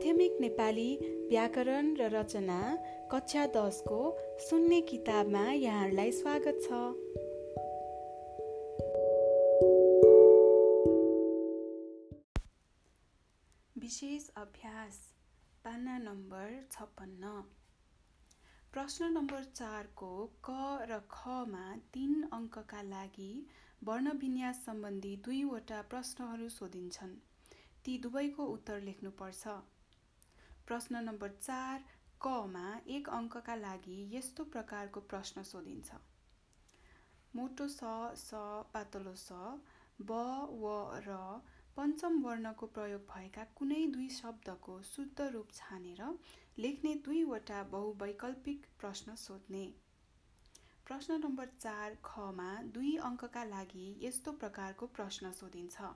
माध्यमिक नेपाली व्याकरण र रचना कक्षा दसको सुन्ने किताबमा यहाँहरूलाई स्वागत छ। विशेष अभ्यास पाना नम्बर छप्पन्न। प्रश्न नम्बर चारको क र खमा तिन अङ्कका लागि वर्णविन्यास सम्बन्धी दुईवटा प्रश्नहरू सोधिन्छन्। ती दुवैको उत्तर लेख्नुपर्छ। प्रश्न नम्बर चार कमा एक अङ्कका लागि यस्तो प्रकारको प्रश्न सोधिन्छ। मोटो स स पातलो स ब व र पञ्चम वर्णको प्रयोग भएका कुनै दुई शब्दको शुद्ध रूप छानेर लेख्ने दुईवटा बहुवैकल्पिक प्रश्न सोध्ने। प्रश्न नम्बर चार खमा दुई अङ्कका लागि यस्तो प्रकारको प्रश्न सोधिन्छ।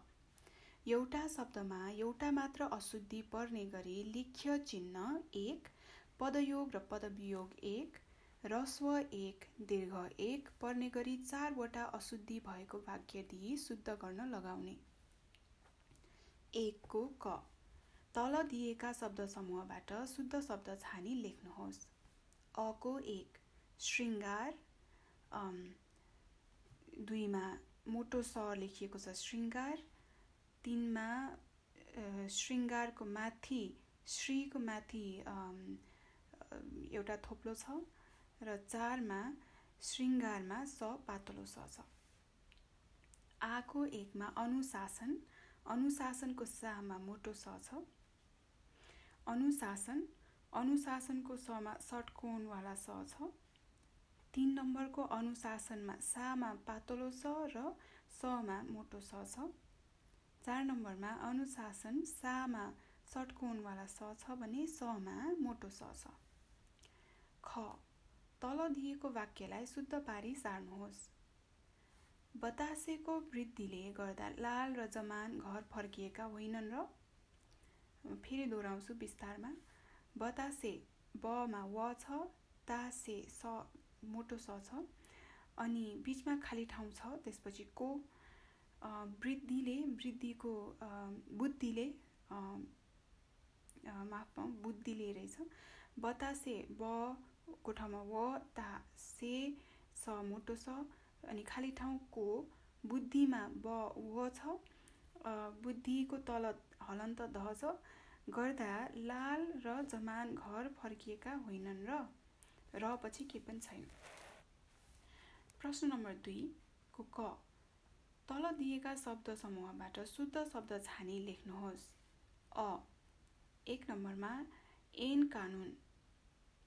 एउटा शब्दमा एउटा मात्र अशुद्धि पर्ने गरी लिख्य चिन्ह एक पदयोग र पदवियोग एक रस्व एक दीर्घ एक पर्ने गरी चारवटा अशुद्धि भएको वाक्य दिई शुद्ध गर्न लगाउने। एकको क। तल दिएका शब्द समूहबाट शुद्ध शब्द छानी लेख्नुहोस्। अको एक। श्रृङ्गार दुईमा मोटो स लेखिएको छ। श्रृङ्गार तिनमा श्रृङ्गारको माथि श्रीको माथि एउटा थोप्लो छ र चारमा श्रृङ्गारमा स पातलो स छ। आको एकमा अनुशासन अनुशासनको सामा मोटो स छ। अनुशासन अनुशासनको समा षटकोणवाला स छ। तिन नम्बरको अनुशासनमा सामा पातलो स र समा मोटो स छ। चार नम्बरमा अनुशासन सामा षटकोणवाला स छ भने समा मोटो स छ। ख तल दिएको वाक्यलाई शुद्ध पारी सार्नुहोस्। बतासेको वृद्धिले गर्दा लाल र जमान घर फर्किएका होइनन् र फेरि दोहोऱ्याउँछु विस्तारमा। बतासे बमा व छ तासे स मोटो स छ अनि बिचमा खाली ठाउँ छ त्यसपछि को वृद्धिले वृद्धिको बुद्धिले माफ बुद्धिले रहेछ। बतासे बको ठाउँमा व ता से स मोटो स अनि खाली ठाउँको बुद्धिमा ब व छ। बुद्धिको तल हलन्त ध छ। गर्दा लाल र जमान घर फर्किएका होइनन् र र पछि के पनि छैन। प्रश्न नम्बर दुईको क? तल दिएका शब्द समूहबाट शुद्ध शब्द छानी लेख्नुहोस्। अ। एक नम्बरमा एन कानुन।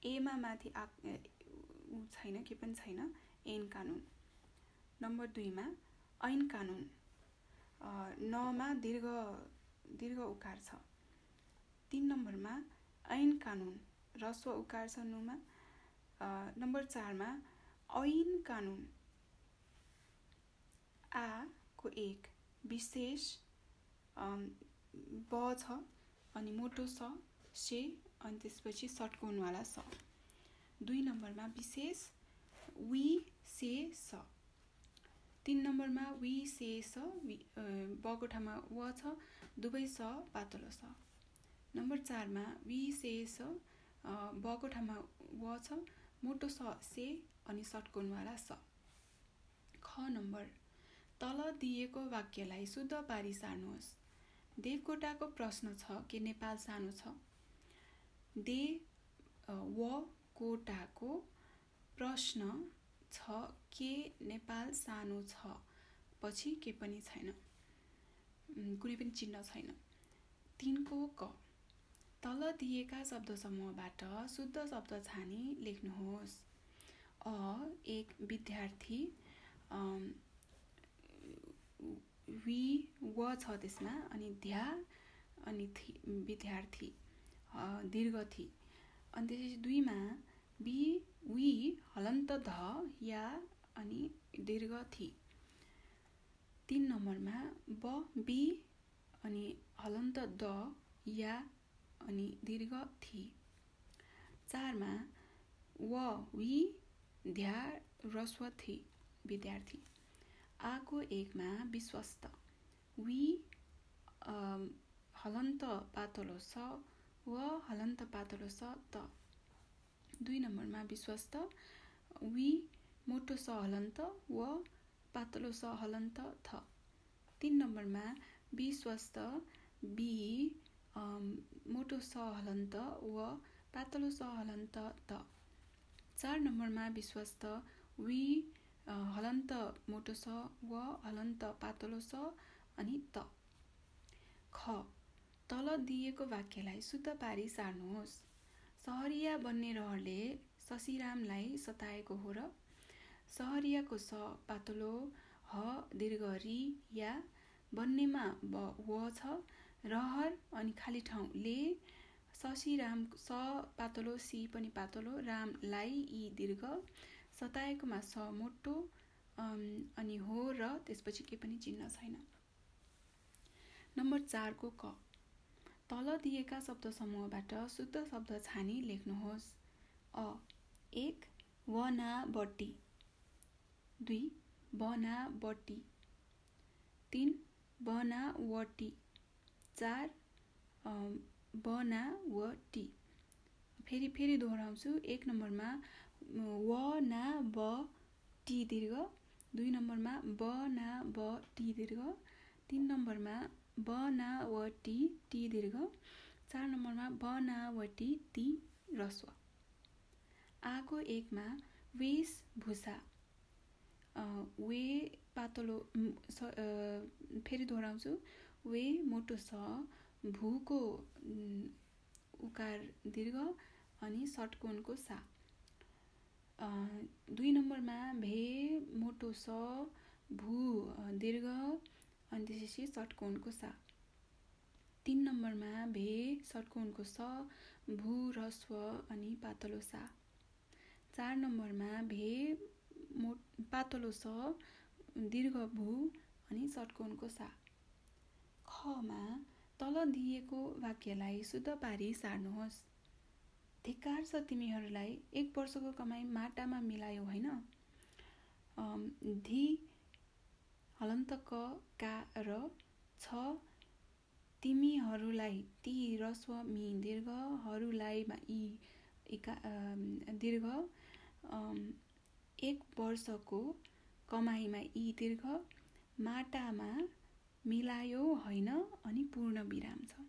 एमा माथि आ छैन के पनि छैन एन कानुन। नम्बर दुईमा ऐन कानुन। नमा दीर्घ दीर्घ उकार छ। तिन नम्बरमा ऐन कानुन। रस्व उकार छ नुमा। नम्बर चारमा ऐन कानुन। आको एक विशेष ब छ अनि मोटो स से अनि त्यसपछि षटकोणवाला स। दुई नम्बरमा विशेष वी से स। तिन नम्बरमा वी से स बको ठाउँमा व छ दुवै स पातलो स। नम्बर चारमा वी से स बको ठाउँमा व छ मोटो स से अनि षटकोणवाला स। ख नम्बर तल दिएको वाक्यलाई शुद्ध पारी सार्नुहोस् देवकोटाको प्रश्न छ के नेपाल सानो छ? दे व कोटाको प्रश्न छ के नेपाल सानो छ पछि के पनि छैन। कुनै पनि चिन्ह छैन। तिनको क। तल दिएका शब्द समूहबाट शुद्ध शब्द छानी लेख्नुहोस्। अ एक विद्यार्थी वि व छ त्यसमा अनि ध्या अनि थि विद्यार्थी दीर्घ थि अनि त्यसपछि दुईमा बि वि हलन्त ध या अनि दीर्घ थि तिन नम्बरमा ब बि अनि हलन्त द या अनि दीर्घ थि चारमा व वि ध्या रस्व थि विद्यार्थी। आको एकमा विश्वस्त। वि हलन्त पातलो स व हलन्त पातलो स त। दुई नम्बरमा विश्वस्त। वि मोटो स हलन्त व पातलो स हलन्त थ। तिन नम्बरमा विश्वस्त। बि मोटो स हलन्त व पातलो स हलन्त त चार नम्बरमा विश्वस्त। वि हलन्त मोटो स व हलन्त पातलो स अनि त। ख। तल दिएको वाक्यलाई शुद्ध पारी सार्नुहोस्। सहरिया बन्ने रहरले शशिरामलाई सताएको हो र सहरियाको स पातलो ह दीर्घ रि या बन्नेमा ब व छ। रहर अनि खाली ठाउँ ले शशिराम स पातलो सी पनि पातलो रामलाई यी दीर्घ सताएकोमा स मोटो अनि हो र त्यसपछि के पनि चिन्ह छैन। नम्बर चारको क। तल दिएका शब्द समूहबाट शुद्ध शब्द छानी लेख्नुहोस्। अ। एक वना बट्टी दुई बना बट्टी तिन बना वटी चार बना वटी फेरि फेरि दोहोऱ्याउँछु। एक नम्बरमा व ना ब टी दीर्घ। दुई नम्बरमा ब ना ब टी दीर्घ। तिन नम्बरमा ब ना व टी टी दीर्घ। चार नम्बरमा ब ना व टी ती रस्व आगो एकमा वेश भूषा। वे पातलो फेरि दोहोऱ्याउँछु। वे मोटो स भूको उकार दीर्घ अनि षटकोणको सा। दुई नम्बरमा भे मोटो स भू दीर्घ अनि त्यसपछि षटकोणको सा। तिन नम्बरमा भे षटकोणको स भू रस्व अनि पातलो सा। चार नम्बरमा भे मो पातलो स दीर्घ भू अनि षटकोणको सा। खमा तल दिएको वाक्यलाई शुद्ध पारी सार्नुहोस्। धिक्कार छ तिमीहरूलाई एक वर्षको कमाई माटामा मिलायो होइन। धि हलन्त क र छ तिमीहरूलाई ती रस्व मि दीर्घहरूलाई यी दीर्घ एक वर्षको कमाइमा यी दीर्घ माटामा मिलायो होइन अनि पूर्ण विराम छ।